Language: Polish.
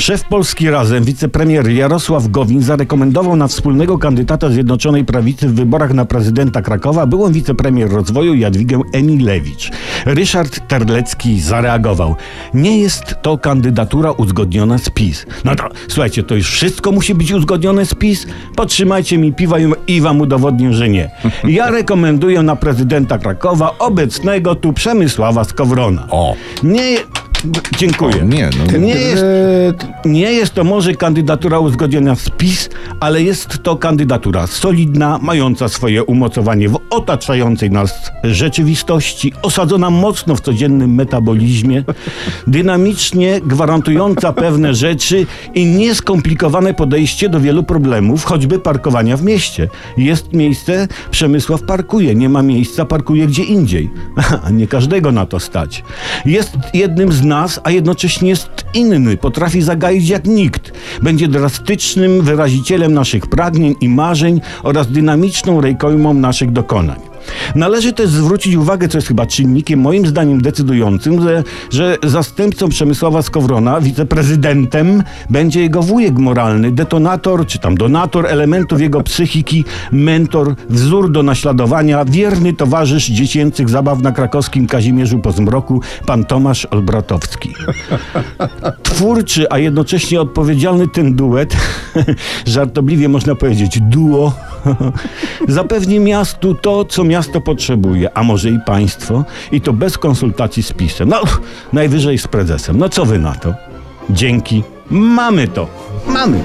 Szef Polski Razem, wicepremier Jarosław Gowin zarekomendował na wspólnego kandydata Zjednoczonej Prawicy w wyborach na prezydenta Krakowa byłą wicepremier rozwoju Jadwigę Emilewicz. Ryszard Terlecki zareagował. Nie jest to kandydatura uzgodniona z PiS. No to słuchajcie, to już wszystko musi być uzgodnione z PiS? Potrzymajcie mi piwa i- i wam udowodnię, że nie. Ja rekomenduję na prezydenta Krakowa obecnego tu Przemysława Skowrona. O. Nie. Dziękuję. O, nie, no. nie, jest, nie jest to może kandydatura uzgodniona z PiS, ale jest to kandydatura solidna, mająca swoje umocowanie w otaczającej nas rzeczywistości, osadzona mocno w codziennym metabolizmie, dynamicznie gwarantująca pewne rzeczy i nieskomplikowane podejście do wielu problemów, choćby parkowania w mieście. Jest miejsce, Przemysław parkuje, nie ma miejsca, parkuje gdzie indziej. A nie każdego na to stać. Jest jednym z nas, a jednocześnie jest inny, potrafi zagaić jak nikt. Będzie drastycznym wyrazicielem naszych pragnień i marzeń oraz dynamiczną rękojmą naszych dokonań. Należy też zwrócić uwagę, co jest chyba czynnikiem moim zdaniem decydującym, że, że zastępcą Przemysława Skowrona, wiceprezydentem, będzie jego wujek moralny, detonator czy tam donator elementów jego psychiki, mentor, wzór do naśladowania, wierny towarzysz dziecięcych zabaw na krakowskim Kazimierzu po zmroku, pan Tomasz Olbratowski. Twórczy, a jednocześnie odpowiedzialny ten duet, żartobliwie można powiedzieć duo, zapewni miastu to, co miasto potrzebuje, a może i państwo, i to bez konsultacji z PiSem. No, najwyżej z prezesem. No co wy na to? Dzięki. Mamy to. Mamy.